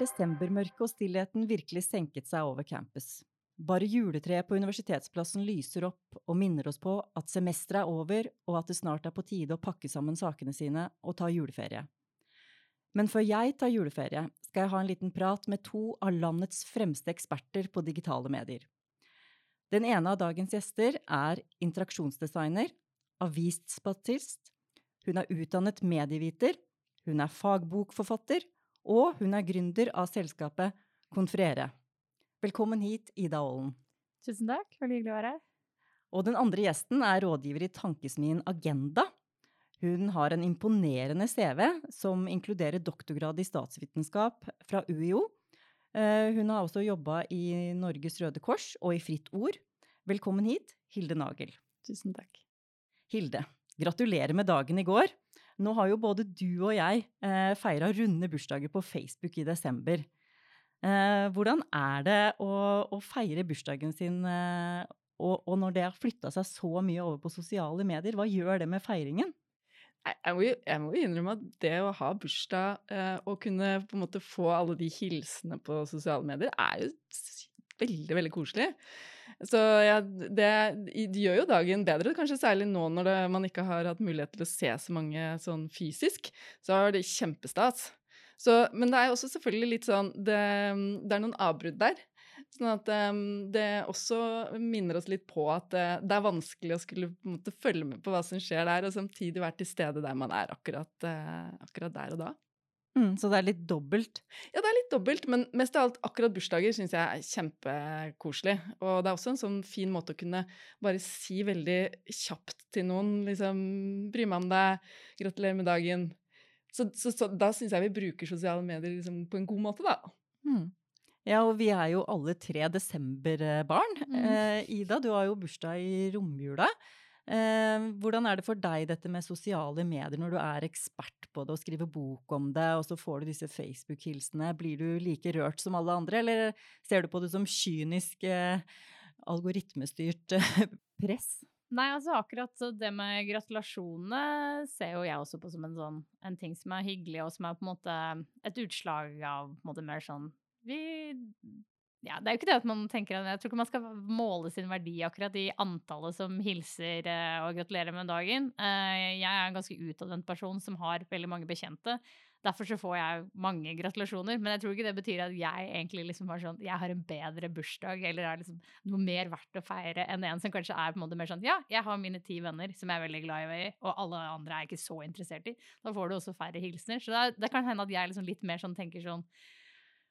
Desembermørket og stillheten virkelig senket seg over campus. Bare juletreet på Universitetsplassen lyser opp og minner oss på at semesteret er over, og at det snart er på tide å pakke sammen sakene sine og ta juleferie. Men før jeg tar juleferie, skal jeg ha en liten prat med to av landets fremste eksperter på digitale medier. Den ene av dagens gjester er interaksjonsdesigner, avisspatist, hun er utdannet medieviter, hun er fagbokforfatter, og hun er gründer av selskapet Konferere. Velkommen hit, Ida Aalen. Tusen takk, veldig hyggelig å være her. Og den andre gjesten er rådgiver i tankesmien Agenda. Hun har en imponerende CV som inkluderer doktorgrad i statsvitenskap fra UiO. Eh, Hun har også jobba i Norges Røde Kors og i Fritt Ord. Velkommen hit, Hilde Nagel. Tusen takk. Hilde, gratulerer med dagen i går. Nå har jo både du og jeg eh, feira runde bursdager på Facebook i desember. Eh, hvordan er det å, å feire bursdagen sin, eh, og, og når det har flytta seg så mye over på sosiale medier? Hva gjør det med feiringen? Jeg, må, jeg må jo innrømme at det å ha bursdag eh, og kunne på en måte få alle de hilsene på sosiale medier, er jo veldig, veldig koselig. Så ja, det, det gjør jo dagen bedre, kanskje særlig nå når det, man ikke har hatt mulighet til å se så mange sånn fysisk. Så er det kjempestas. Så, men det er også selvfølgelig litt sånn Det, det er noen avbrudd der. Sånn at um, det også minner oss litt på at uh, det er vanskelig å skulle på en måte følge med på hva som skjer der, og samtidig være til stede der man er akkurat, uh, akkurat der og da. Mm, så det er litt dobbelt. Ja, det er litt dobbelt, men mest av alt akkurat bursdager syns jeg er kjempekoselig. Og det er også en sånn fin måte å kunne bare si veldig kjapt til noen liksom Bry meg om deg, gratulerer med dagen. Så, så, så da syns jeg vi bruker sosiale medier liksom på en god måte, da. Mm. Ja, og vi er jo alle tre desemberbarn. Mm. Eh, Ida, du har jo bursdag i romjula. Eh, hvordan er det for deg dette med sosiale medier når du er ekspert på det og skriver bok om det, og så får du disse Facebook-hilsene? Blir du like rørt som alle andre, eller ser du på det som kynisk, eh, algoritmestyrt eh, press? Nei, altså akkurat det med gratulasjonene ser jo jeg også på som en sånn en ting som er hyggelig, og som er på en måte et utslag av på en måte mer sånn Vi Ja, det er jo ikke det at man tenker at Jeg tror ikke man skal måle sin verdi akkurat i antallet som hilser eh, og gratulerer med dagen. Eh, jeg er en ganske utadvendt person som har veldig mange bekjente. Derfor så får jeg mange gratulasjoner, men jeg tror ikke det betyr at jeg egentlig liksom har sånn Jeg har en bedre bursdag, eller er liksom noe mer verdt å feire enn en som kanskje er på en måte mer sånn Ja, jeg har mine ti venner som jeg er veldig glad i, og alle andre er jeg ikke så interessert i. Da får du også færre hilsener. Så det, det kan hende at jeg liksom litt mer sånn tenker sånn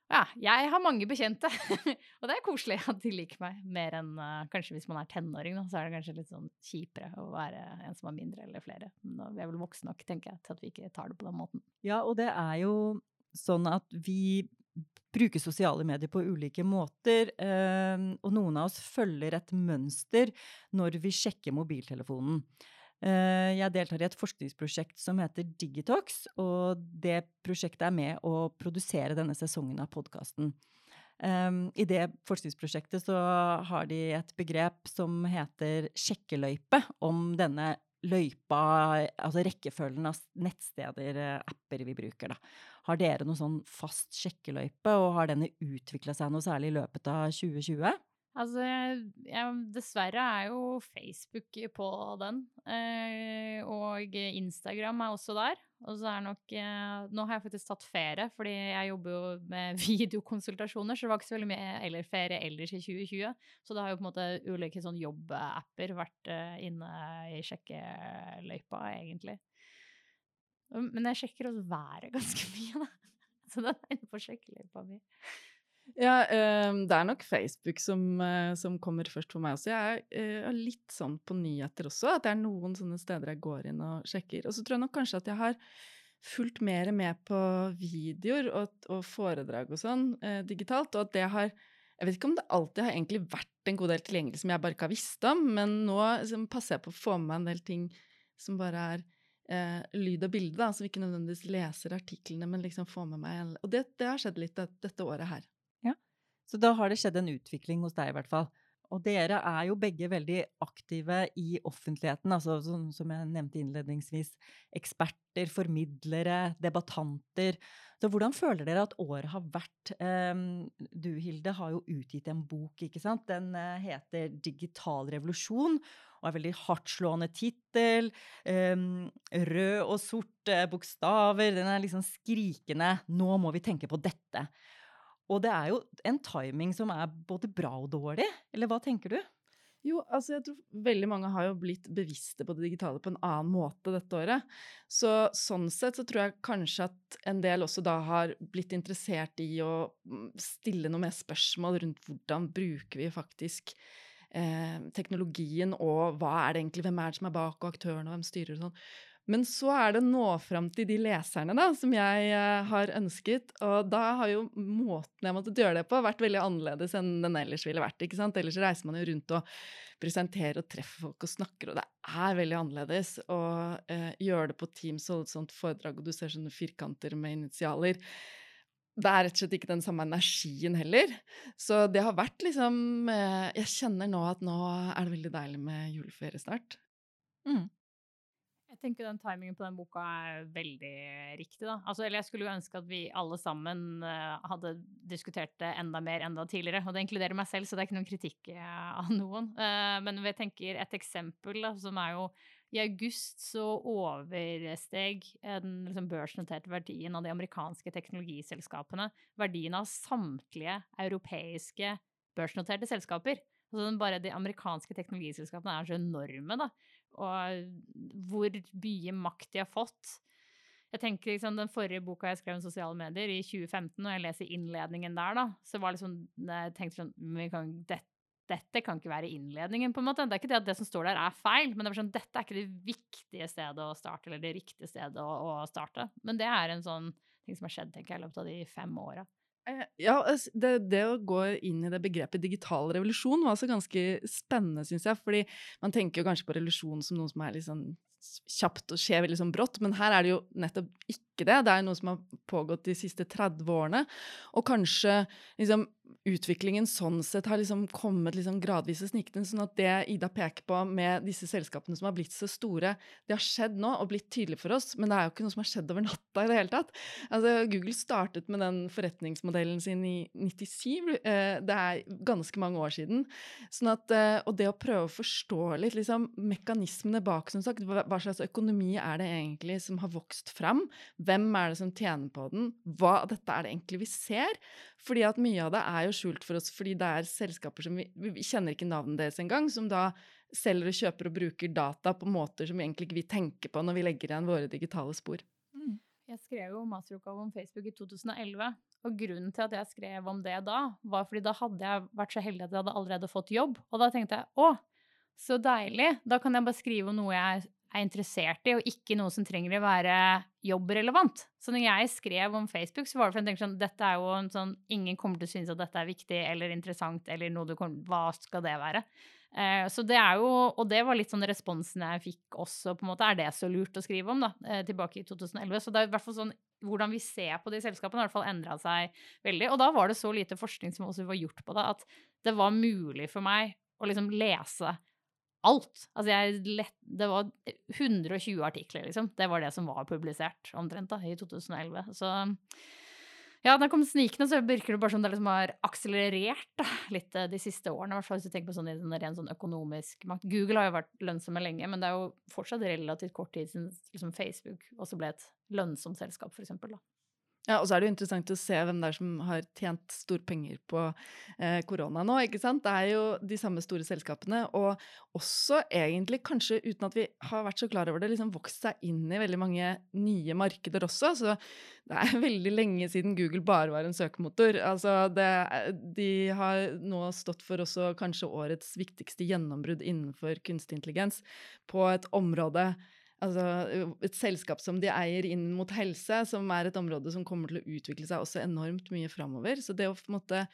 ja, jeg har mange bekjente, og det er koselig at de liker meg mer enn uh, kanskje hvis man er tenåring, da, så er det kanskje litt sånn kjipere å være en som har mindre eller flere. Men vi er vel voksne nok, tenker jeg, til at vi ikke tar det på den måten. Ja, og det er jo sånn at vi bruker sosiale medier på ulike måter, eh, og noen av oss følger et mønster når vi sjekker mobiltelefonen. Eh, Jeg deltar i et forskningsprosjekt som heter Digitox, og det prosjektet er med å produsere denne sesongen av podkasten. I det forskningsprosjektet så har de et begrep som heter sjekkeløype, om denne løypa, altså rekkefølgen av nettsteder, eh, apper vi bruker, da. Har dere noen sånn fast sjekkeløype, og har denne utvikla seg noe særlig i løpet av 2020? Altså, jeg, dessverre er jo Facebook på den, eh, og Instagram er også der. Og så er nok eh, Nå har jeg faktisk tatt ferie, fordi jeg jobber jo med videokonsultasjoner, så det var ikke så veldig mye eller ferie ellers i 2020. Så det har jo på en måte ulike sånn jobbapper vært eh, inne i sjekkeløypa, egentlig. Men jeg sjekker også været ganske mye, da. Så den er inne på sjekkeløypa mi. Ja, eh, det er nok Facebook som, eh, som kommer først for meg også. Jeg er eh, litt sånn på nyheter også, at det er noen sånne steder jeg går inn og sjekker. Og så tror jeg nok kanskje at jeg har fulgt mer med på videoer og, og foredrag og sånn digitalt, og at det har Jeg vet ikke om det alltid har egentlig vært en god del tilgjengelig som jeg bare ikke har visst om, men nå liksom, passer jeg på å få med meg en del ting som bare er eh, lyd og bilde, da, som ikke nødvendigvis leser artiklene, men liksom får med meg Og det, det har skjedd litt dette året her. Så da har det skjedd en utvikling hos deg, i hvert fall. Og dere er jo begge veldig aktive i offentligheten, altså som, som jeg nevnte innledningsvis. Eksperter, formidlere, debattanter. Så hvordan føler dere at året har vært? Um, du, Hilde, har jo utgitt en bok, ikke sant? Den uh, heter 'Digital revolusjon'. Og er veldig hardtslående tittel. Um, rød og sort uh, bokstaver. Den er liksom skrikende 'Nå må vi tenke på dette'. Og det er jo en timing som er både bra og dårlig, eller hva tenker du? Jo, altså jeg tror veldig mange har jo blitt bevisste på det digitale på en annen måte dette året. Så sånn sett så tror jeg kanskje at en del også da har blitt interessert i å mm, stille noe mer spørsmål rundt hvordan bruker vi faktisk eh, teknologien, og hva er det egentlig, hvem er det som er bak, og aktørene, og hvem styrer og sånn. Men så er det nå fram til de leserne da, som jeg uh, har ønsket. Og da har jo måten jeg måtte gjøre det på, vært veldig annerledes enn den ellers ville vært. ikke sant? Ellers reiser man jo rundt og presenterer og treffer folk og snakker, og det er veldig annerledes å eh, gjøre det på Teams og et sånt foredrag, og du ser sånne firkanter med initialer. Det er rett og slett ikke den samme energien heller. Så det har vært liksom eh, Jeg kjenner nå at nå er det veldig deilig med juleferie snart. Mm. Jeg tenker den timingen på den boka er veldig riktig, da. Altså, eller jeg skulle jo ønske at vi alle sammen uh, hadde diskutert det enda mer enda tidligere. Og det inkluderer meg selv, så det er ikke noen kritikk uh, av noen. Uh, men jeg tenker et eksempel da, som er jo i august så oversteg den liksom, børsnoterte verdien av de amerikanske teknologiselskapene verdien av samtlige europeiske børsnoterte selskaper. Altså, bare de amerikanske teknologiselskapene er så enorme, da og hvor mye makt de har fått. Jeg tenker liksom, Den forrige boka jeg skrev om sosiale medier, i 2015, når jeg leser innledningen der, da, så var liksom, jeg tenkte sånn kan, dette, Dette kan ikke være innledningen, på en måte. Det er ikke det at det som står der, er feil, men det er sånn, dette er ikke det viktige stedet å starte, eller det riktige stedet å, å starte. Men det er en sånn ting som har skjedd tenker jeg, i løpet av de fem åra. Eh, ja, det, det, å gå inn i det begrepet digital revolusjon var altså ganske spennende, syns jeg. Fordi man tenker jo kanskje på revolusjon som noe som er litt sånn kjapt og skjer veldig sånn brått, men her er det jo nettopp ikke det. Det er noe som har pågått de siste 30 årene. Og kanskje liksom, utviklingen sånn sett har liksom kommet liksom gradvis snikende. Sånn at det Ida peker på med disse selskapene som har blitt så store, det har skjedd nå og blitt tydelig for oss, men det er jo ikke noe som har skjedd over natta i det hele tatt. Altså, Google startet med den forretningsmodellen sin i 97. Eh, det er ganske mange år siden. Sånn at, eh, og det å prøve å forstå litt liksom, mekanismene bak, som sagt, hva slags økonomi er det egentlig som har vokst fram? Hvem er det som tjener på den? Hva dette er det egentlig vi ser? Fordi at mye av det er jo skjult for oss fordi det er selskaper som vi, vi kjenner ikke navnet deres engang, som da selger og kjøper og bruker data på måter som egentlig ikke vi tenker på når vi legger igjen våre digitale spor. Mm. Jeg skrev jo masteroppgave om Facebook i 2011, og grunnen til at jeg skrev om det da, var fordi da hadde jeg vært så heldig at jeg hadde allerede fått jobb, og da tenkte jeg å, så deilig, da kan jeg bare skrive om noe jeg er interessert i, og ikke noe som trenger å være jobbrelevant. Så når jeg skrev om Facebook, så var det for jeg tenkte sånn Dette er jo en sånn Ingen kommer til å synes at dette er viktig eller interessant eller noe du kommer Hva skal det være? Eh, så det er jo Og det var litt sånn responsen jeg fikk også, på en måte. Er det så lurt å skrive om, da? Eh, tilbake i 2011. Så det er i hvert fall sånn hvordan vi ser på de selskapene, har i hvert fall endra seg veldig. Og da var det så lite forskning som også var gjort på det, at det var mulig for meg å liksom lese alt. Altså jeg lett, det var 120 artikler, liksom. Det var det som var publisert omtrent da, i 2011. Så ja, den kom snikende, så virker det bare som det liksom har akselerert da, litt eh, de siste årene. I hvert fall hvis du tenker på sånn, den ren sånn økonomisk makt. Google har jo vært lønnsomme lenge, men det er jo fortsatt relativt kort tid siden liksom Facebook også ble et lønnsomt selskap, for eksempel. Da. Ja, og så er det jo interessant å se hvem det er som har tjent storpenger på eh, korona nå. ikke sant? Det er jo de samme store selskapene, og også egentlig, kanskje uten at vi har vært så klar over det, liksom vokst seg inn i veldig mange nye markeder også. Så det er veldig lenge siden Google bare var en søkemotor. Altså, det, de har nå stått for også kanskje årets viktigste gjennombrudd innenfor kunstig intelligens på et område altså, et selskap som de eier inn mot helse, som er et område som kommer til å utvikle seg også enormt mye framover. Så det å på en måte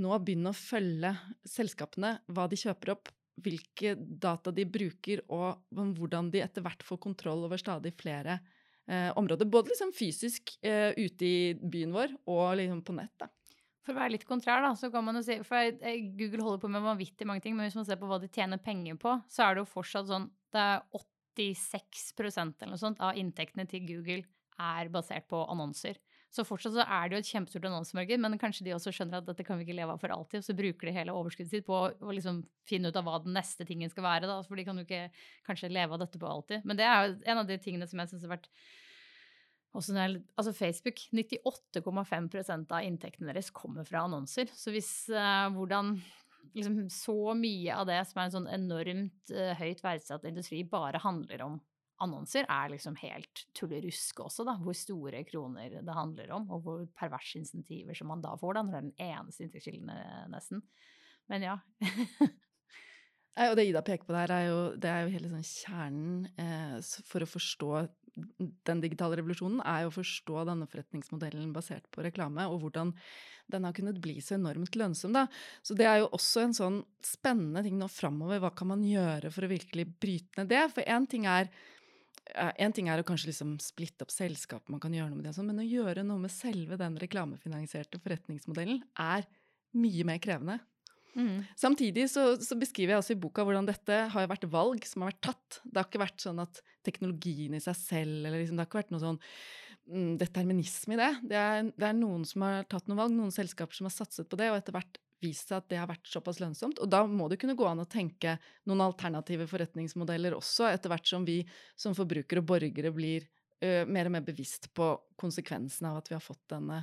nå begynne å følge selskapene, hva de kjøper opp, hvilke data de bruker, og hvordan de etter hvert får kontroll over stadig flere eh, områder. Både liksom fysisk eh, ute i byen vår, og liksom på nett. da. For å være litt kontrær, da, så kan man jo si For Google holder på med vanvittig mange ting, men hvis man ser på hva de tjener penger på, så er det jo fortsatt sånn Det er 86% eller noe sånt av inntektene til Google er basert på annonser. Så fortsatt så er det jo et kjempestort annonsemarked, men kanskje de også skjønner at dette kan vi ikke leve av for alltid, og så bruker de hele overskuddet sitt på å liksom finne ut av hva den neste tingen skal være, da, for de kan jo ikke kanskje leve av dette på alltid. Men det er jo en av de tingene som jeg syns har vært jeg, altså Facebook, 98,5% av inntektene deres kommer fra annonser. Så hvis uh, hvordan liksom, så mye av det som er en sånn enormt uh, høyt verdsatt industri, bare handler om annonser, er liksom helt tullerusk også, da. Hvor store kroner det handler om, og hvor perverse insentiver som man da får, da, når det er den eneste inntektskilden, nesten. Men ja. Og det Ida peker på der, er jo, det er jo hele sånn kjernen eh, for å forstå den digitale revolusjonen, er å forstå denne forretningsmodellen basert på reklame, og hvordan den har kunnet bli så enormt lønnsom. Da. Så det er jo også en sånn spennende ting nå framover. Hva kan man gjøre for å virkelig bryte ned det? For én ting er en ting er å kanskje liksom splitte opp selskap, man kan gjøre noe med det, sånn, men å gjøre noe med selve den reklamefinansierte forretningsmodellen er mye mer krevende. Mm. Samtidig så, så, beskriver jeg også i boka hvordan dette har vært valg som har vært tatt. Det har ikke vært sånn at teknologien i seg selv eller liksom, Det har ikke vært noe sånn mm, determinisme i det. Det er, det er, noen som har tatt noen valg, noen selskaper som har satset på det, og etter hvert vist seg at det har vært såpass lønnsomt. Og da må det kunne gå an å tenke noen alternative forretningsmodeller også, etter hvert som vi som forbrukere og borgere blir ø, mer og mer bevisst på konsekvensene av at vi har fått denne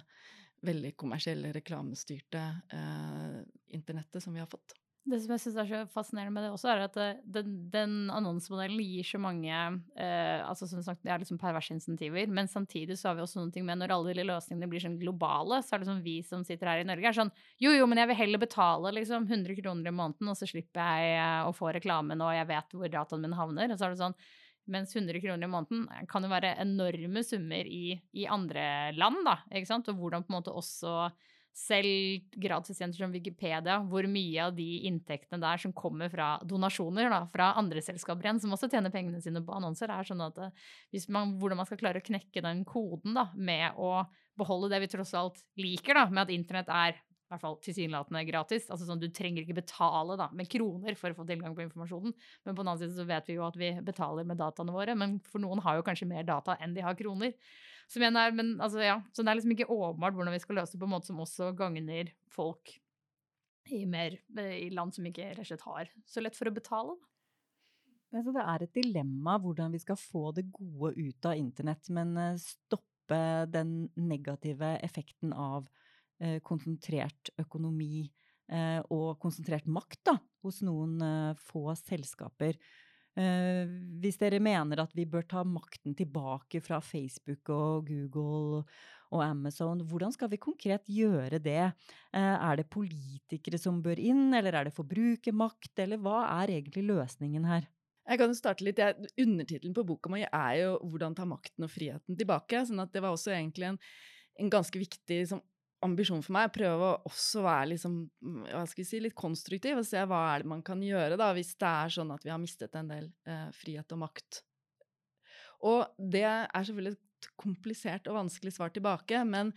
veldig kommersielle, reklamestyrte eh, internettet som vi har fått. Det som jeg syns er så fascinerende med det også, er at eh, den, den annonsemodellen gir så mange eh, altså som sagt, det er liksom perverse insentiver, men samtidig så har vi også noen ting med når alle de løsningene blir sånn globale, så er det sånn vi som sitter her i Norge, er sånn jo, jo, men jeg vil heller betale liksom 100 kroner i måneden, og så slipper jeg eh, å få reklamen, og jeg vet hvor dataen min havner. Og så er det sånn mens 100 kroner i måneden kan jo være enorme summer i, i andre land, da, ikke sant, og hvordan på en måte også selv gratisjenter som Wikipedia, hvor mye av de inntektene der som kommer fra donasjoner da, fra andre selskaper igjen, som også tjener pengene sine på annonser, er sånn at eh, man, hvordan man skal klare å knekke den koden da, med å beholde det vi tross alt liker, da, med at internett er i hvert fall tilsynelatende gratis. Altså sånn, Du trenger ikke betale da, med kroner for å få tilgang på informasjonen. Men på den annen side så vet vi jo at vi betaler med dataene våre. Men for noen har jo kanskje mer data enn de har kroner. Så, igjen er, men altså, ja, Så det er liksom ikke åpenbart hvordan vi skal løse det på en måte som også gagner folk i, mer, i land som ikke rett og slett har så lett for å betale. Altså, det er et dilemma hvordan vi skal få det gode ut av internett, men eh, stoppe den negative effekten av eh, konsentrert økonomi eh, og konsentrert makt da, hos noen eh, få selskaper. Eh, hvis dere mener at vi bør ta makten tilbake fra Facebook og Google og Amazon, hvordan skal vi konkret gjøre det? Eh, er det politikere som bør inn, eller er det forbrukermakt, eller hva er egentlig løsningen her? Jeg kan starte litt. Undertittelen på boka mi er jo 'Hvordan ta makten og friheten tilbake'. sånn at det var også egentlig en, en ganske viktig liksom, ambisjon for meg å prøve å også være liksom, mm, si, litt konstruktiv og se hva er det man kan gjøre da, hvis det er sånn at vi har mistet en del eh, frihet og makt. Og det er selvfølgelig et komplisert og vanskelig svar tilbake, men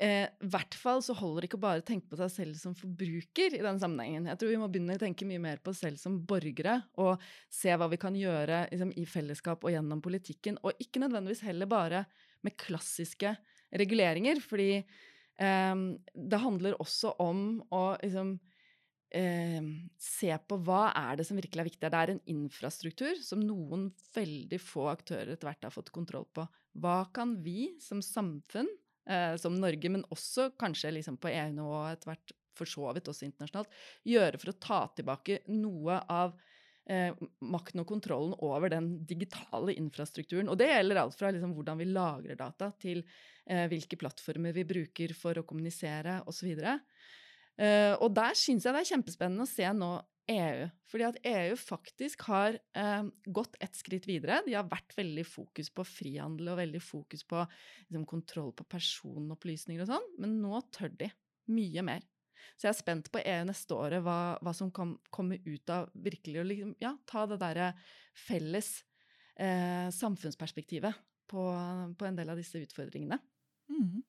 eh, i hvert fall så holder det ikke bare å tenke på seg selv som forbruker i den sammenhengen. Jeg tror vi må begynne å tenke mye mer på oss selv som borgere, og se hva vi kan gjøre liksom, i fellesskap og gjennom politikken, og ikke nødvendigvis heller bare med klassiske reguleringer, fordi det handler også om å liksom um, se på hva er det som virkelig er viktig. Det er en infrastruktur som noen veldig få aktører etter hvert har fått kontroll på. Hva kan vi som samfunn, uh, som Norge, men også kanskje liksom på EU-nivå etter hvert for så vidt også internasjonalt, gjøre for å ta tilbake noe av eh, makten og kontrollen over den digitale infrastrukturen. Og det gjelder alt fra liksom, hvordan vi lagrer data, til eh, hvilke plattformer vi bruker for å kommunisere osv. Eh, og der syns jeg det er kjempespennende å se nå EU. Fordi at EU faktisk har eh, gått et skritt videre. De har vært veldig fokus på frihandel og veldig fokus på liksom, kontroll på personopplysninger og sånn, men nå tør de mye mer. Så jeg er spent på EU neste året, hva, hva som kan komme ut av virkelig å liksom, ja, ta det derre felles eh, samfunnsperspektivet på, på, en del av disse utfordringene. Mm.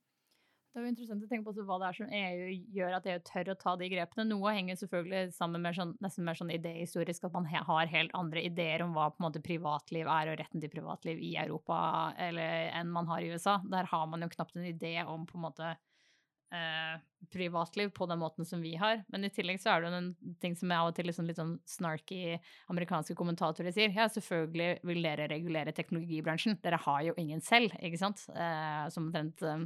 Det er jo interessant å tenke på hva det er som EU gjør at EU tør å ta de grepene. Noe henger selvfølgelig sammen med sånn, nesten mer sånn idéhistorisk, at man har helt andre ideer om hva på en måte privatliv er og retten til privatliv i Europa eller, enn man har i USA. Der har man jo knapt en idé om på en måte eh, privatliv på den måten som vi har. Men i tillegg så er det en ting som er av og til liksom litt sånn snarky amerikanske kommentatorer sier. Ja, selvfølgelig vil dere regulere teknologibransjen. Dere har jo ingen selv, ikke sant? Eh, som omtrent eh.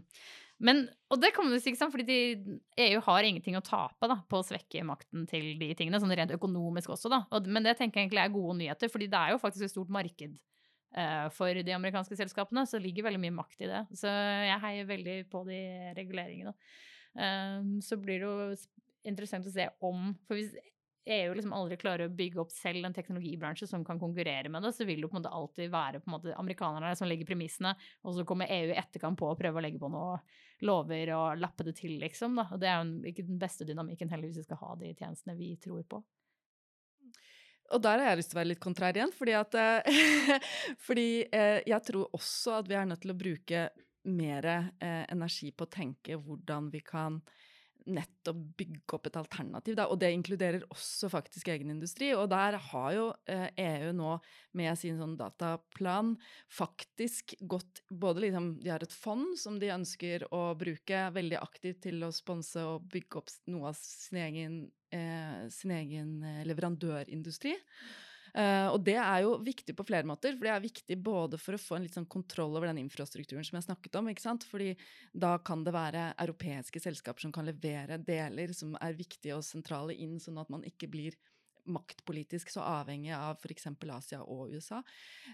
Men, og det kan man jo si, ikke sant, fordi de, EU har ingenting å tape da, på å svekke makten til de tingene, sånn rent økonomisk også, da. Og, men det tenker jeg egentlig er gode nyheter, fordi det er jo faktisk et stort marked for de amerikanske selskapene, så ligger veldig mye makt i det. Så jeg heier veldig på de reguleringene. Eh, så blir det jo interessant å se om For hvis EU liksom aldri klarer å bygge opp selv en teknologibransje som kan konkurrere med det, så vil det på en måte alltid være måte amerikanerne som legger premissene, og så kommer EU etterkant på å prøve å legge på noe lover og lappe det til, liksom. Da. Og det er jo ikke den beste dynamikken heller hvis vi skal ha de tjenestene vi tror på. Og der har jeg lyst til å være litt kontrær igjen, fordi, at, eh, fordi eh, jeg tror også at vi er nødt til å bruke mer eh, energi på å tenke hvordan vi kan nettopp bygge opp et alternativ. Da. Og det inkluderer også faktisk egen industri. Og der har jo EU nå med sin sånn dataplan faktisk gått både liksom, De har et fond som de ønsker å bruke veldig aktivt til å sponse og bygge opp noe av sin egen, sin egen eh, leverandørindustri. Uh, og det er jo viktig på flere måter, for det er viktig både for å få en litt sånn kontroll over den infrastrukturen som jeg snakket om, ikke sant? fordi da kan det være europeiske selskaper som kan levere deler som er viktige og sentrale inn, sånn at man ikke blir maktpolitisk så avhengig av f.eks. Asia og USA.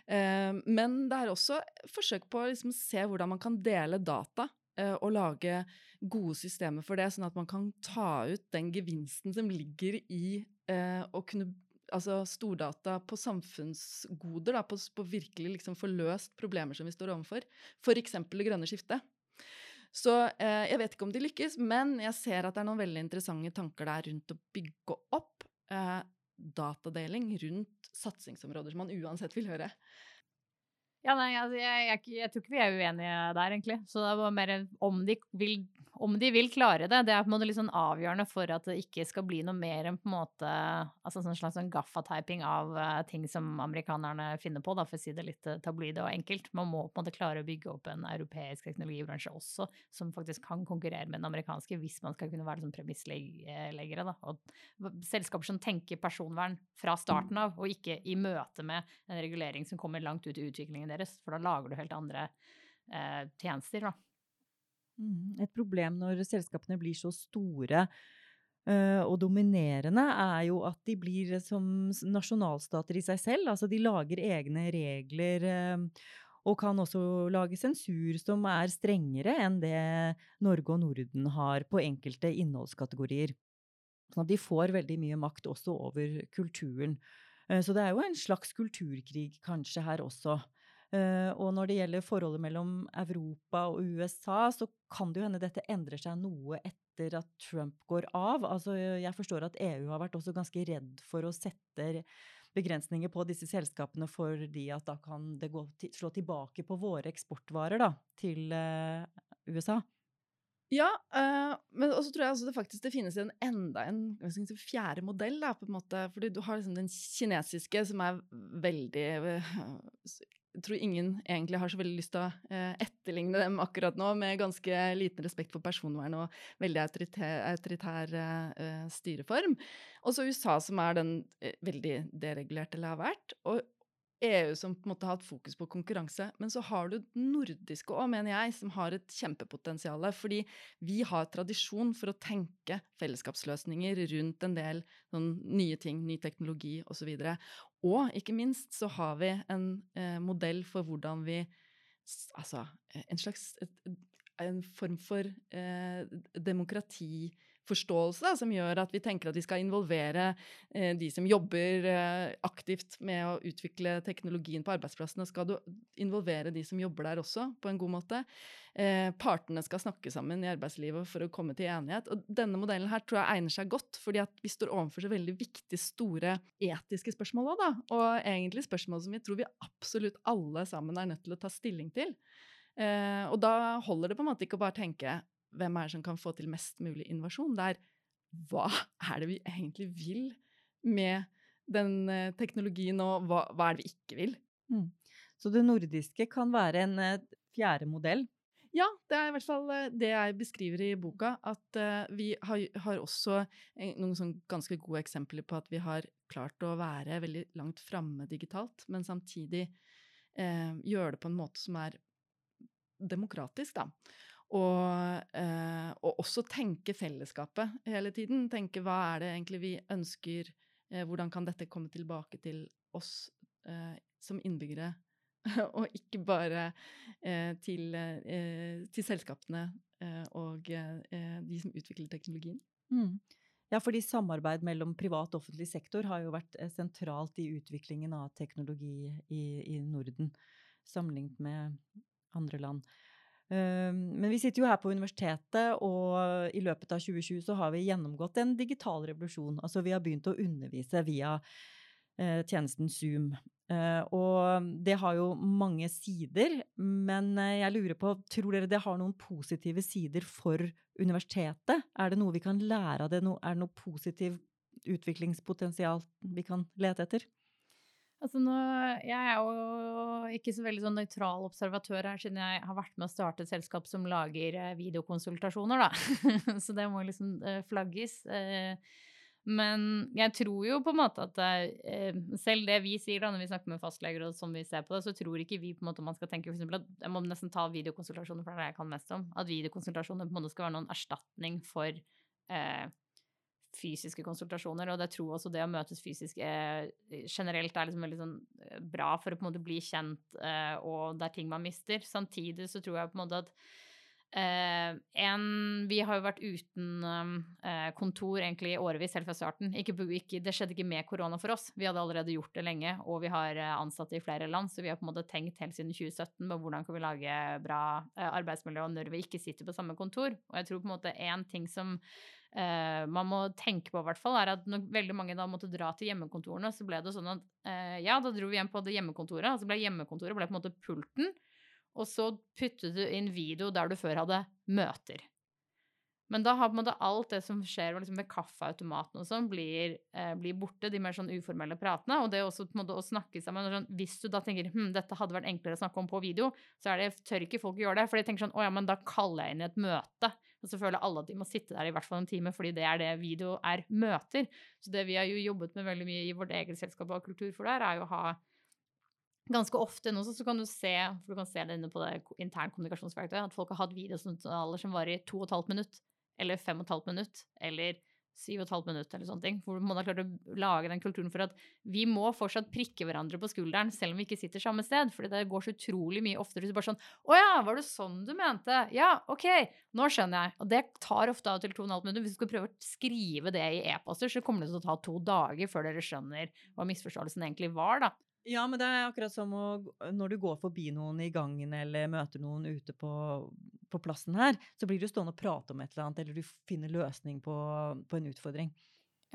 Uh, men det er også forsøk på å liksom se hvordan man kan dele data og lage gode systemer for det, sånn at man kan ta ut den gevinsten som ligger i å kunne altså stordata på samfunnsgoder, da, på, på virkelig liksom få løst problemer som vi står overfor. F.eks. det grønne skiftet. Så eh, jeg vet ikke om de lykkes, men jeg ser at det er noen veldig interessante tanker der rundt å bygge opp eh, datadeling rundt satsingsområder som man uansett vil høre. Ja, nei, altså, jeg, jeg, jeg, tror ikke vi er uenige der, egentlig. Så det var mer om de vil om de vil klare det, det er på en måte litt sånn avgjørende for at det ikke skal bli noe mer enn på en måte altså sånn slags sånn gaffatyping av uh, ting som amerikanerne finner på, da, for å si det litt uh, tabloid og enkelt. Man må på en måte klare å bygge opp en europeisk teknologibransje også, som faktisk kan konkurrere med den amerikanske, hvis man skal kunne være sånn premissleggere. Da. Og selskaper som tenker personvern fra starten av, og ikke i møte med en regulering som kommer langt ut i utviklingen deres, for da lager du helt andre eh, tjenester. da. Mm, et problem når selskapene blir så store uh, og dominerende, er jo at de blir som nasjonalstater i seg selv. Altså de lager egne regler. Uh, og kan også lage sensur som er strengere enn det Norge og Norden har på enkelte innholdskategorier. Sånn at de får veldig mye makt også over kulturen. Uh, så det er jo en slags kulturkrig kanskje her også. Uh, og når det gjelder forholdet mellom Europa og USA, så kan det jo hende dette endrer seg noe etter at Trump går av. Altså, jeg forstår at EU har vært også ganske redd for å sette begrensninger på disse selskapene fordi at da kan det gå, slå tilbake på våre eksportvarer da, til uh, USA. Ja, uh, men også tror jeg altså det faktisk det finnes en enda en si, fjerde modell. Da, på en måte, fordi du har liksom den kinesiske, som er veldig tror ingen egentlig har så veldig lyst til å uh, etterligne dem akkurat nå, med ganske liten respekt for personvern og veldig autoritær, autoritær styreform. Og så USA, som er den veldig deregulerte eller har vært. Og EU som på en måte har hatt fokus på konkurranse. Men så har du nordiske òg, mener jeg, som har et kjempepotensial. Fordi vi har tradisjon for å tenke fellesskapsløsninger rundt en del sånn, nye ting, ny teknologi osv. Og, så og ikke minst så har vi en eh, modell for hvordan vi Altså en slags en form for eh, demokrati forståelse da, som gjør at vi tenker at vi skal involvere eh, de som jobber eh, aktivt med å utvikle teknologien på arbeidsplassene. Skal du involvere de som jobber der også, på en god måte? Eh, partene skal snakke sammen i arbeidslivet for å komme til enighet. Og denne modellen her tror jeg egner seg godt, fordi at vi står overfor så veldig viktige, store etiske spørsmål òg, da. Og egentlig spørsmål som vi tror vi absolutt alle sammen er nødt til å ta stilling til. Eh, og da holder det på en måte ikke å bare tenke hvem er det som kan få til mest mulig innovasjon? Det er hva er det vi egentlig vil med den eh, teknologien, og hva, hva, er det vi ikke vil? Mm. Så det nordiske kan være en eh, fjerde modell? Ja, det er i hvert fall eh, det jeg beskriver i boka. At vi har, har også noen sånn ganske gode eksempler på at vi har klart å være veldig langt framme digitalt, men samtidig eh, gjøre det på en måte som er demokratisk, da. Og, eh, og, også tenke fellesskapet hele tiden. Tenke hva er det egentlig vi ønsker, eh, hvordan kan dette komme tilbake til oss eh, som innbyggere, og ikke bare eh, til, eh, til, selskapene eh, og de som utvikler teknologien. Mm. Ja, fordi samarbeid mellom privat og offentlig sektor har jo vært sentralt i utviklingen av teknologi i, i Norden, sammenlignet med andre land. Ehm, men vi sitter jo her på universitetet, og i løpet av 2020 så har vi gjennomgått en digital revolusjon. Altså vi har begynt å undervise via eh, tjenesten Zoom. Eh, og det har jo mange sider, men eh, jeg lurer på, tror dere det har noen positive sider for universitetet? Er det noe vi kan lære av det? Er det noe positivt utviklingspotensial vi kan lete etter? Altså nå, jeg er jo ikke så veldig sånn nøytral observatør her, siden jeg har vært med å starte et selskap som lager eh, videokonsultasjoner, da. så det må liksom eh, flagges. Eh, men jeg tror jo på en måte at selv det vi sier da når vi snakker med fastleger og som vi ser på det, så tror ikke vi på en måte man skal tenke for eksempel at jeg må nesten ta videokonsultasjoner, for det er det jeg kan mest om. At videokonsultasjoner på en måte skal være noen erstatning for eh, fysiske konsultasjoner, og jeg tror også det å møtes fysisk er, generelt er liksom veldig sånn eh, bra for å på en måte bli kjent, eh, og det er ting man mister. Samtidig så tror jeg på en måte at eh, en, vi har jo vært uten eh, kontor egentlig i årevis, helt fra starten. Ikke, ikke, det skjedde ikke med korona for oss. Vi hadde allerede gjort det lenge, og vi har eh, ansatte i flere land, så vi har på en måte tenkt helt siden 2017 på hvordan kan vi lage bra eh, arbeidsmiljø når vi ikke sitter på samme kontor. Og jeg tror på en måte en ting som Uh, man må tenke på, hvert fall, er at når veldig mange da måtte dra til hjemmekontorene, så ble det sånn at uh, ja, da dro vi hjem på det hjemmekontoret, og så ble hjemmekontoret ble på en måte pulten, og så puttet du inn video der du før hadde møter. Men da har på en måte alt det som skjer liksom ved kaffeautomaten og sånn, blir, eh, blir, borte. De mer sånn uformelle pratene. Og det også på en måte å snakke sammen. Sånn, hvis du da tenker hm, dette hadde vært enklere å snakke om på video, så er det, tør ikke folk gjøre det. For de tenker sånn å ja, men da kaller jeg inn i et møte. Og så føler alle at de må sitte der i hvert fall en time, fordi det er det video er møter. Så det vi har jo jobbet med veldig mye i vårt eget selskap av Kultur for der, er jo å ha Ganske ofte nå så kan du se for du kan se det inne på det intern kommunikasjonsverktøyet, at folk har hatt videosamtaler som varer i to og et halvt minutt, eller fem og et halvt minutt, eller syv og et halvt minutt, eller sånne ting. Hvor man har klart å lage den kulturen for at vi må fortsatt prikke hverandre på skulderen, selv om vi ikke sitter samme sted. For det går så utrolig mye oftere. Så bare sånn Å ja, var det sånn du mente? Ja, OK, nå skjønner jeg. Og det tar ofte av til to og et halvt minutt. Hvis du skal prøve å skrive det i e-poster, så kommer det til å ta to dager før dere skjønner hva misforståelsen egentlig var, da. Ja, men det er akkurat som å, når du går forbi noen i gangen eller møter noen ute på, på plassen her, så blir du stående og prate om et eller annet, eller du finner løsning på, på en utfordring.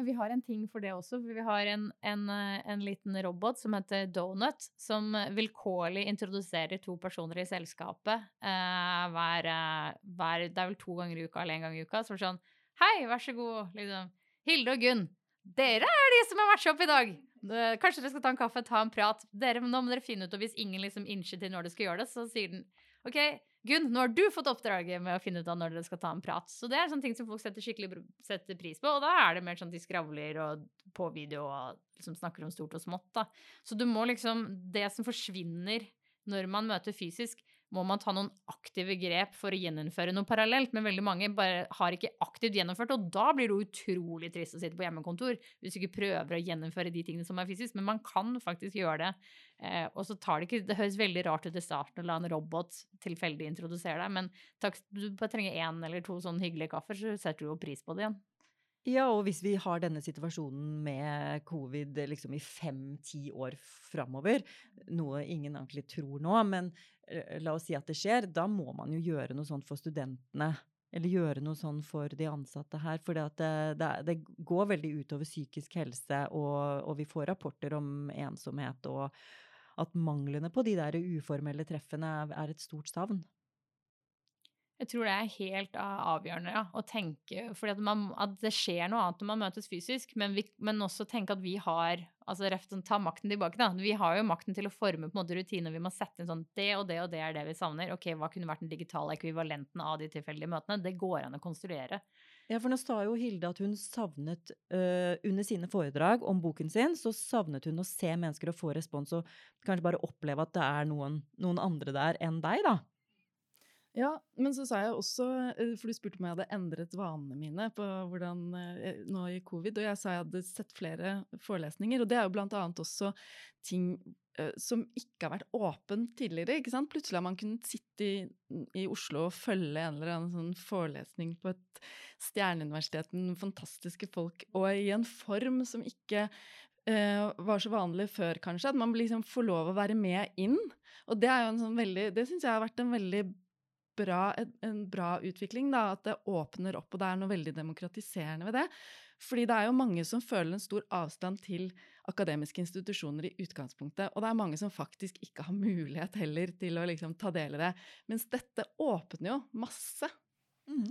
Vi har en ting for det også. Vi har en, en, en, liten robot som heter Donut, som vilkårlig introduserer to personer i selskapet eh, hver, eh, hver, Det er vel to ganger i uka eller én gang i uka. Så sånn Hei, vær så god, liksom. Hilde og Gunn, dere er de som har vært opp i dag! Kanskje dere skal ta en kaffe, ta en prat. Dere, nå må dere finne ut, og Hvis ingen liksom innser til når dere skal gjøre det, så sier den OK, Gunn, nå har du fått oppdraget med å finne ut av når dere skal ta en prat. Så det er sånne ting som folk setter skikkelig setter pris på, og da er det mer sånn at de skravler og på video og liksom snakker om stort og smått, da. Så du må liksom Det som forsvinner når man møter fysisk, må man ta noen aktive grep for å gjeninnføre noe parallelt. Men veldig mange bare har ikke aktivt gjennomført, og da blir det utrolig trist å sitte på hjemmekontor hvis du ikke prøver å gjennomføre de tingene som er fysisk. Men man kan faktisk gjøre det. Eh, og så tar det ikke Det høres veldig rart ut i starten å la en robot tilfeldig introdusere deg, men takk, du bare trenger én eller to sånn hyggelige kaffer, så setter du jo pris på det igjen. Ja, og hvis vi har denne situasjonen med covid liksom i fem-ti år framover, noe ingen egentlig tror nå, men eh, la oss si at det skjer, da må man jo gjøre noe sånt for studentene. Eller gjøre noe sånn for de ansatte her. For det, det, det, går veldig utover psykisk helse, og, og vi får rapporter om ensomhet, og at manglene på de der uformelle treffene er et stort savn. Jeg tror det er helt avgjørende ja, å tenke fordi at, at, det skjer noe annet når man møtes fysisk, men, vi, men også tenke at vi har altså reften, ta makten tilbake. da. Vi har jo makten til å forme på en måte rutiner. Vi må sette inn sånn Det og det og det er det vi savner. Ok, Hva kunne vært den digitale ekvivalenten av de tilfeldige møtene? Det går an å konstruere. Ja, for nå sa jo Hilde at hun savnet uh, Under sine foredrag om boken sin, så savnet hun å se mennesker og få respons, og kanskje bare oppleve at det er noen, noen andre der enn deg, da. Ja, men så sa jeg også, eh, for du spurte om jeg hadde endret vanene mine på hvordan, eh, nå i covid, og jeg sa jeg hadde sett flere forelesninger. Og det er jo blant annet også ting som ikke har vært åpent tidligere. ikke sant? Plutselig har man kunnet sitte i, i, Oslo og følge en eller annen sånn forelesning på et stjerneuniversitet med fantastiske folk, og i en form som ikke var så vanlig før, kanskje. At man liksom får lov å være med inn. Og det er sånn det syns jeg har vært en veldig bra, en bra utvikling, da, at det åpner opp, og det er noe veldig demokratiserende ved det. Fordi det er jo mange som føler en stor avstand til akademiske institusjoner i utgangspunktet, og det er mange som faktisk ikke har mulighet heller til å liksom ta del i det. Mens dette åpner jo masse.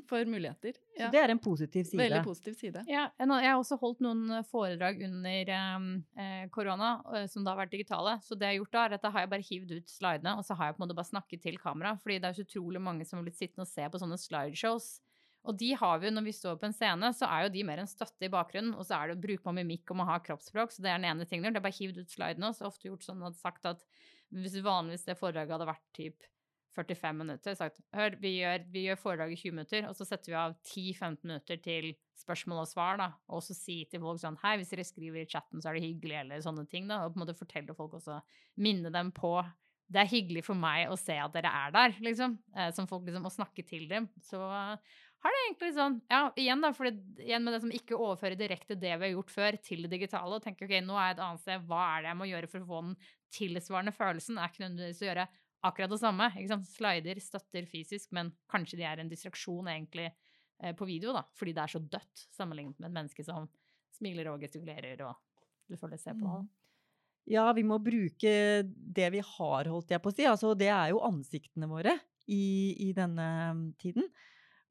For muligheter. Ja. Så det er en positiv side. Veldig positiv side. Ja, jeg har også holdt noen eh, foredrag under ehm, eh, korona, eh, som da har vært digitale. Så det jeg har gjort da, er at da har jeg bare hivd ut slidene, og så har jeg på en måte bare snakket til kamera. Fordi det er så utrolig mange som har blitt sittende og se på sånne slideshows. Og de har vi jo, når vi står på en scene, så er jo de mer en støtte i bakgrunnen. Og så er det bruk på mimikk og må ha kroppsspråk, så det er den ene tingen. Det er bare hivd ut slidene. Og så ofte gjort sånn at sagt at hvis vanligvis det foredraget hadde vært typ 45 minutter. Sagt hør, vi gjør, vi gjør foredrag i 20 minutter, og så setter vi av 10-15 minutter til spørsmål og svar. da, Og så si til folk sånn Hei, hvis dere skriver i chatten, så er det hyggelig, eller sånne ting. da, Og på en måte fortelle folk også, minne dem på det er hyggelig for meg å se at dere er der, liksom. Eh, som folk liksom, Å snakke til dem. Så uh, har det egentlig sånn Ja, igjen, da, for igjen med det som ikke overfører direkte det vi har gjort før, til det digitale, og tenker ok, nå er jeg et annet sted, hva er det jeg må gjøre for å få den tilsvarende følelsen? er ikke nødvendigvis å gjøre akkurat det samme. ikke sant? Slider støtter fysisk, men kanskje de er en distraksjon egentlig eh, på video, da, fordi det er så dødt sammenlignet med et menneske som smiler og gestikulerer og du føler det se på. Mm. Ja, vi må bruke det vi har, holdt jeg på å si. Altså, det er jo ansiktene våre i, i denne mm, tiden.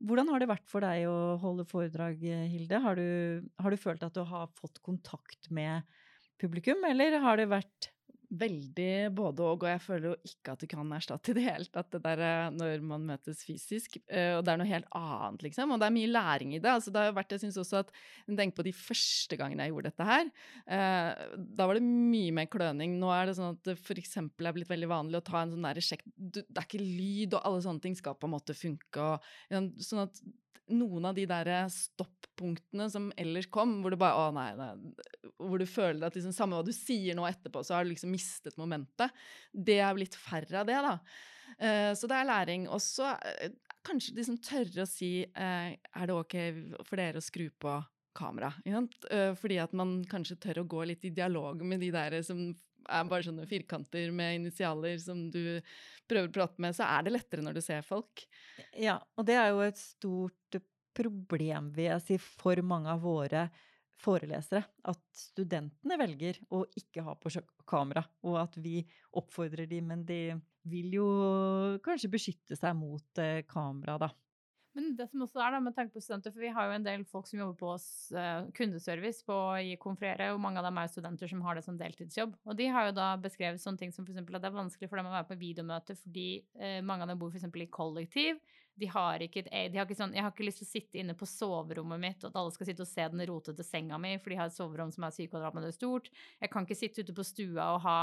Hvordan har det vært for deg å holde foredrag, Hilde? Har du, har du følt at du har fått kontakt med publikum, eller har det vært veldig både og, og jeg føler jo ikke at du kan erstatte i det hele tatt det der eh, når man møtes fysisk. Eh, og det er noe helt annet, liksom. Og det er mye læring i det. Altså, det har vært, Jeg syns også at Tenk på de første gangene jeg gjorde dette her. Eh, da var det mye mer kløning. Nå er det sånn at det f.eks. er blitt veldig vanlig å ta en sånn der sjekk Det er ikke lyd, og alle sånne ting skal på en måte funke. Og, sånn at noen av de der stoppunktene som ellers kom, hvor du bare Å, nei, nei Hvor du føler at liksom, samme hva du sier nå etterpå, så har du liksom mistet momentet. Det er blitt færre av det, da. Uh, så det er læring. Og så uh, kanskje liksom tørre å si uh, Er det ok for dere å skru på kamera? fordi at man kanskje tør å gå litt i dialog med de der som er bare sånne firkanter med initialer som du prøver å prate med, så er det lettere når du ser folk. Ja, og det er jo et stort problem, vil jeg si, for mange av våre forelesere. At studentene velger å ikke ha på kamera, og at vi oppfordrer dem, men de vil jo kanskje beskytte seg mot eh, kamera, da. Men det som også er da, med tanke på studenter, for vi har jo en del folk som jobber på oss, uh, kundeservice på i Konfrere, og mange av dem er jo studenter som har det som deltidsjobb. Og de har jo da beskrevet sånne ting som f.eks. at det er vanskelig for dem å være på videomøte fordi uh, mange av dem bor f.eks. i kollektiv. De har ikke, et, de har ikke sånn, Jeg har ikke lyst til å sitte inne på soverommet mitt, og at alle skal sitte og se den rotete senga mi, for de har et soverom som er syv kvadratmeter stort. Jeg kan ikke sitte ute på stua og ha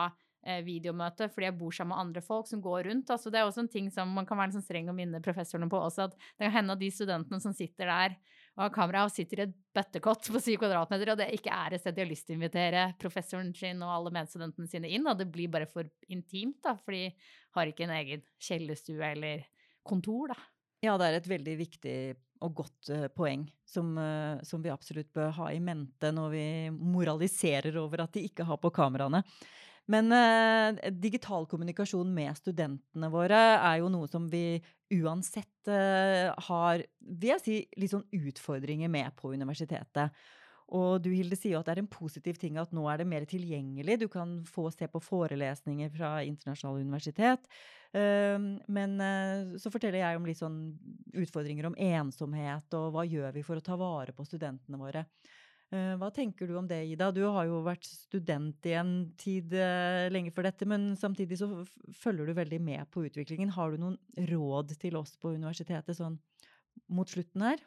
eh, videomøte fordi jeg bor sammen med andre folk som går rundt. Altså, det er også en ting som man kan være sånn streng og minne professorene på også, at det kan hende at de studentene som sitter der og har kamera og sitter i et bøttekott på syv kvadratmeter, og det ikke er et sted de har lyst til å invitere professoren sin og alle medstudentene sine inn, og det blir bare for intimt, da, for de har ikke en egen kjellerstue eller kontor, da. Ja, det er et veldig viktig og godt uh, poeng som, uh, som, vi absolutt bør ha i mente når vi moraliserer over at de ikke har på kameraene. Men eh, digital kommunikasjon med studentene våre er jo noe som vi uansett eh, har vil jeg si, litt sånn utfordringer med på universitetet. Og du Hilde sier jo at det er en positiv ting at nå er det mer tilgjengelig. Du kan få se på forelesninger fra internasjonale universitet. Men så forteller jeg om litt sånn utfordringer om ensomhet, og hva gjør vi for å ta vare på studentene våre. Eh, hva tenker du om det, Ida? Du har jo vært student i en tid eh, lenge før dette, men samtidig så følger du veldig med på utviklingen. Har du noen råd til oss på universitetet sånn mot slutten her?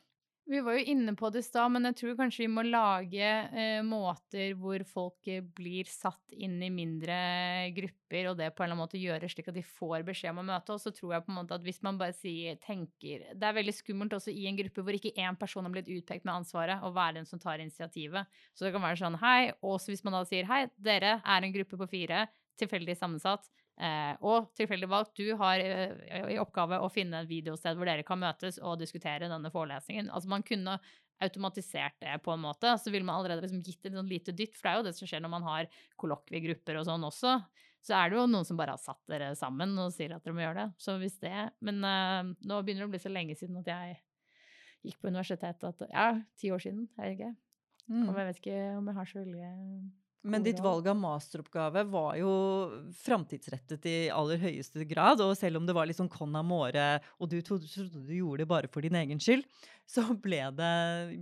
Vi var jo inne på det i stad, men jeg tror kanskje vi må lage eh, måter hvor folk eh, blir satt inn i mindre grupper, og det på en eller annen måte gjøre slik at de får beskjed om å møte. Og så tror jeg på en måte at hvis man bare sier, tenker Det er veldig skummelt også i en gruppe hvor ikke én person har blitt utpekt med ansvaret, å være den som tar initiativet. Så det kan være sånn hei, og hvis man da sier hei, dere er en gruppe på fire, tilfeldig sammensatt. Eh, og tilfeldig valgt, du har eh, i oppgave å finne et videosted hvor dere kan møtes og diskutere denne forelesningen. Altså man kunne automatisert det på en måte. Så ville man allerede liksom gitt et sånn lite dytt, for det er jo det som skjer når man har kollokviegrupper og sånn også. Så er det jo noen som bare har satt dere sammen og sier at dere må gjøre det. Så hvis det Men eh, nå begynner det å bli så lenge siden at jeg gikk på universitetet at Ja, ti år siden, er det ikke? Mm. Og jeg vet ikke om jeg har så veldig men ditt valg av masteroppgave var jo framtidsrettet i aller høyeste grad. Og selv om det var litt sånn con amore, og du trodde, du gjorde det bare for din egen skyld, så ble det,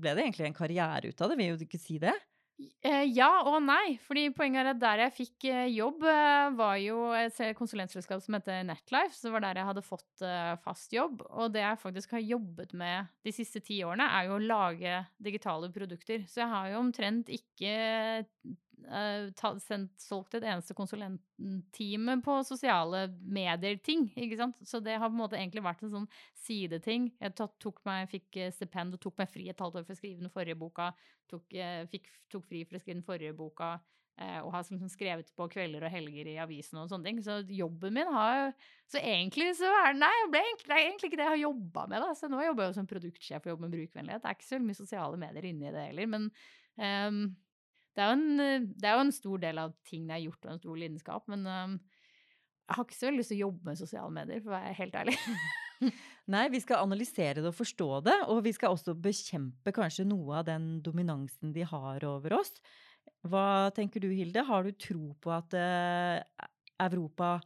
ble det egentlig en karriere ut av det. Vil du ikke si det? Eh, ja og nei. fordi poenget er at der jeg fikk eh, jobb, eh, var jo et konsulentselskap som heter Netlife. Så det var der jeg hadde fått fast jobb. Og det jeg faktisk har jobbet med de siste ti årene, er jo å lage digitale produkter. Så jeg har jo omtrent ikke uh, sendt, solgt et eneste konsulentteam på sosiale medier-ting. ikke sant? Så det har på en måte egentlig vært en sånn sideting. Jeg tok meg, fikk eh, stipend og tok meg fri et halvt år for å skrive den forrige boka. Tok, uh, fikk, tok fri for å skrive den forrige boka. Og har liksom skrevet på kvelder og helger i avisen og sånne ting. Så jobben min har jo Så egentlig så er det Nei, det er egentlig ikke det jeg har jobba med, da. Så nå jobber jeg jo som produktsjef og jobber med brukervennlighet. Det er ikke så mye sosiale medier inni det heller. Men um, det er, en, eh, det er, jo en, stor del av tingene jeg har gjort, og en stor lidenskap. Men um, jeg har ikke så lyst til å jobbe med sosiale medier, for å være helt ærlig. Nei, vi skal analysere det og forstå det, og vi skal også bekjempe kanskje noe av den dominansen de har over oss. Hva tenker du, Hilde? Har du tro på at uh, Europa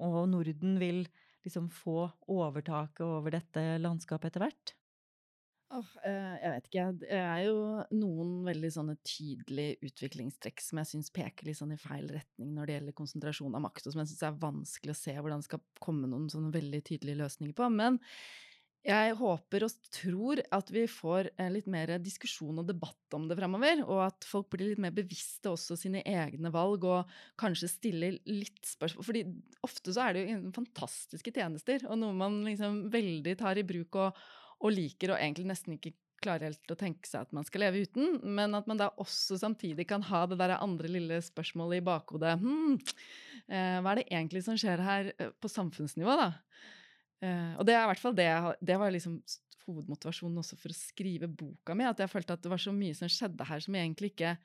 og Norden vil liksom få overtaket over dette landskapet etter hvert? Oh, jeg vet ikke. Det er jo noen veldig sånne tydelige utviklingstrekk som jeg syns peker litt sånn i feil retning når det gjelder konsentrasjon av makt, og som jeg syns er vanskelig å se hvordan det skal komme noen sånne veldig tydelige løsninger på. Men jeg håper og tror at vi får litt mer diskusjon og debatt om det fremover, og at folk blir litt mer bevisste også sine egne valg, og kanskje stiller litt spørsmål Fordi ofte så er det jo fantastiske tjenester, og noe man liksom veldig tar i bruk og og liker og egentlig nesten ikke klarer helt å tenke seg at man skal leve uten, men at man da også samtidig kan ha det der andre lille spørsmålet i bakhodet. Hm, eh, hva er det egentlig som skjer her eh, på samfunnsnivå, da? Eh, og det er i hvert fall det, det var liksom hovedmotivasjonen også for å skrive boka mi. At jeg følte at det var så mye som skjedde her som egentlig ikke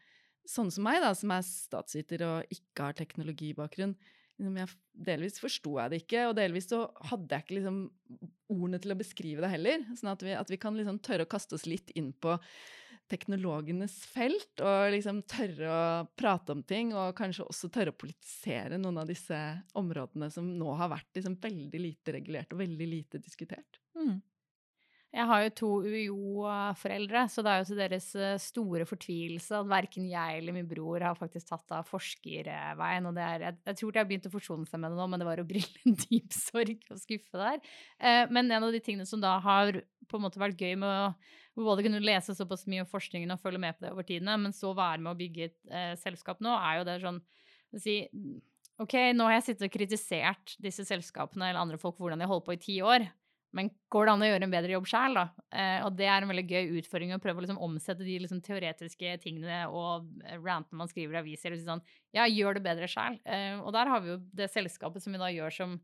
Sånne som meg, da, som er statsviter og ikke har teknologibakgrunn, jeg, delvis forsto jeg det ikke, og delvis så hadde jeg ikke liksom ordene til å beskrive det heller. Sånn at vi, at vi kan liksom tørre å kaste oss litt inn på teknologenes felt, og liksom tørre å prate om ting, og kanskje også tørre å politisere noen av disse områdene som nå har vært liksom veldig lite regulert og veldig lite diskutert. Mm. Jeg har jo to UiO-foreldre, så det er jo til deres eh, store fortvilelse at verken jeg eller min bror har faktisk tatt av forskerveien. Og er, jeg, jeg tror de har begynt å forsone seg med det nå, men det var å brille en dyp sorg og skuffe der. Eh, men en av de tingene som da har på en måte vært gøy med å både kunne lese såpass mye om forskningen og følge med på det over tidene, men så være med å bygge et eh, selskap nå, er jo det sånn si, OK, nå har jeg sittet og kritisert disse selskapene eller andre folk hvordan de har holdt på i ti år. Men går det an å gjøre en bedre jobb sjøl, da? Eh, og det er en veldig gøy utfordring å prøve å liksom omsette de liksom teoretiske tingene og eh, rantene man skriver i aviser. Og si sånn, ja, gjør det bedre sjøl. Eh, og der har vi jo det selskapet som vi da gjør som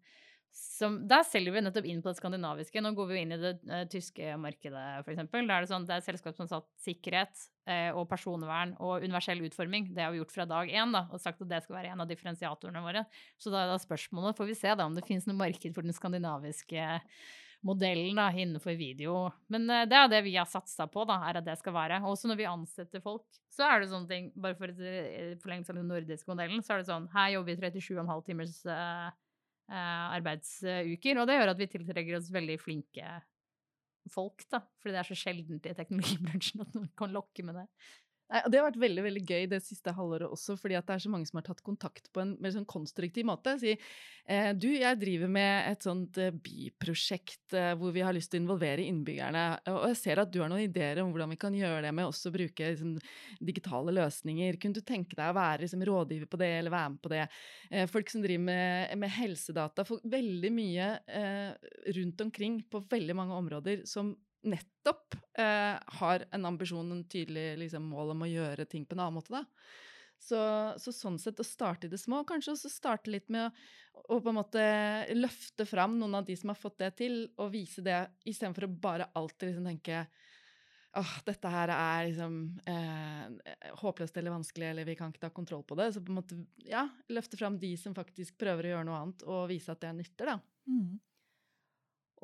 som, der selger vi nettopp inn på det skandinaviske. Nå går vi jo inn i det uh, tyske markedet, f.eks. Da er det sånn, det er et selskap som satt sikkerhet uh, og personvern og universell utforming. Det har vi gjort fra dag én, da, og sagt at det skal være en av differensiatorene våre. Så da er da spørsmålet, får vi se da om det finnes noe marked for den skandinaviske modellen da, innenfor video. Men uh, det er det vi har satsa på, da, er at det skal være. Også når vi ansetter folk, så er det sånne ting Bare for forlengelse av den nordiske modellen, så er det sånn Her jobber vi 37,5 timers uh, uh, arbeidsuker. Og det gjør at vi tiltrekker oss veldig flinke folk, da. Fordi det er så sjeldent i teknologibransjen at noen kan lokke med det. Nei, Det har vært veldig veldig gøy det siste halvåret også, fordi det er så mange som har tatt kontakt på en mer sånn konstruktiv måte. Si eh, du, jeg driver med et sånt eh, byprosjekt eh, hvor vi har lyst til å involvere innbyggerne. Og jeg ser at du har noen ideer om hvordan vi kan gjøre det med også å bruke liksom, digitale løsninger. Kunne du tenke deg å være liksom, rådgiver på det, eller være med på det? Eh, folk som driver med, med helsedata. Folk, veldig mye eh, rundt omkring på veldig mange områder som nettopp eh, har en ambisjon, en tydelig liksom, mål om å gjøre ting på en annen måte. da. Så, så, sånn sett å starte i det små, kanskje også starte litt med å, å, på en måte løfte fram noen av de som har fått det til, og vise det, istedenfor å bare alltid liksom tenke åh, dette her er liksom eh, håpløst eller vanskelig, eller vi kan ikke ta kontroll på det. Så på en måte, ja, løfte fram de som faktisk prøver å gjøre noe annet, og vise at det nytter, da. Mm.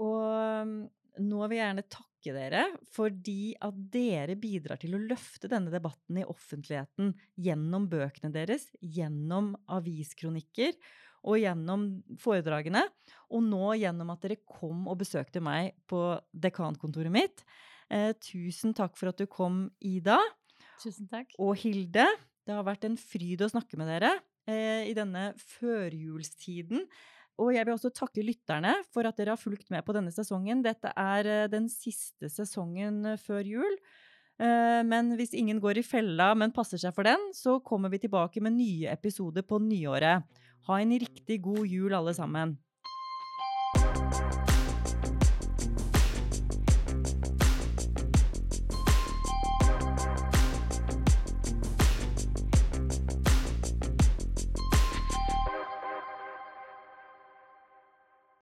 Og nå vil jeg gjerne takke dere fordi at dere bidrar til å løfte denne debatten i offentligheten gjennom bøkene deres, gjennom aviskronikker og gjennom foredragene. Og nå gjennom at dere kom og besøkte meg på dekankontoret mitt. Eh, tusen takk for at du kom, Ida. Tusen takk. Og Hilde. Det har vært en fryd å snakke med dere eh, i denne førjulstiden. Og jeg vil også takke lytterne for at dere har fulgt med på denne sesongen. Dette er eh, den siste sesongen eh, før jul. Eh, men hvis ingen går i fella, men passer seg for den, så kommer vi tilbake med nye episoder på nyåret. Ha en riktig god jul, alle sammen.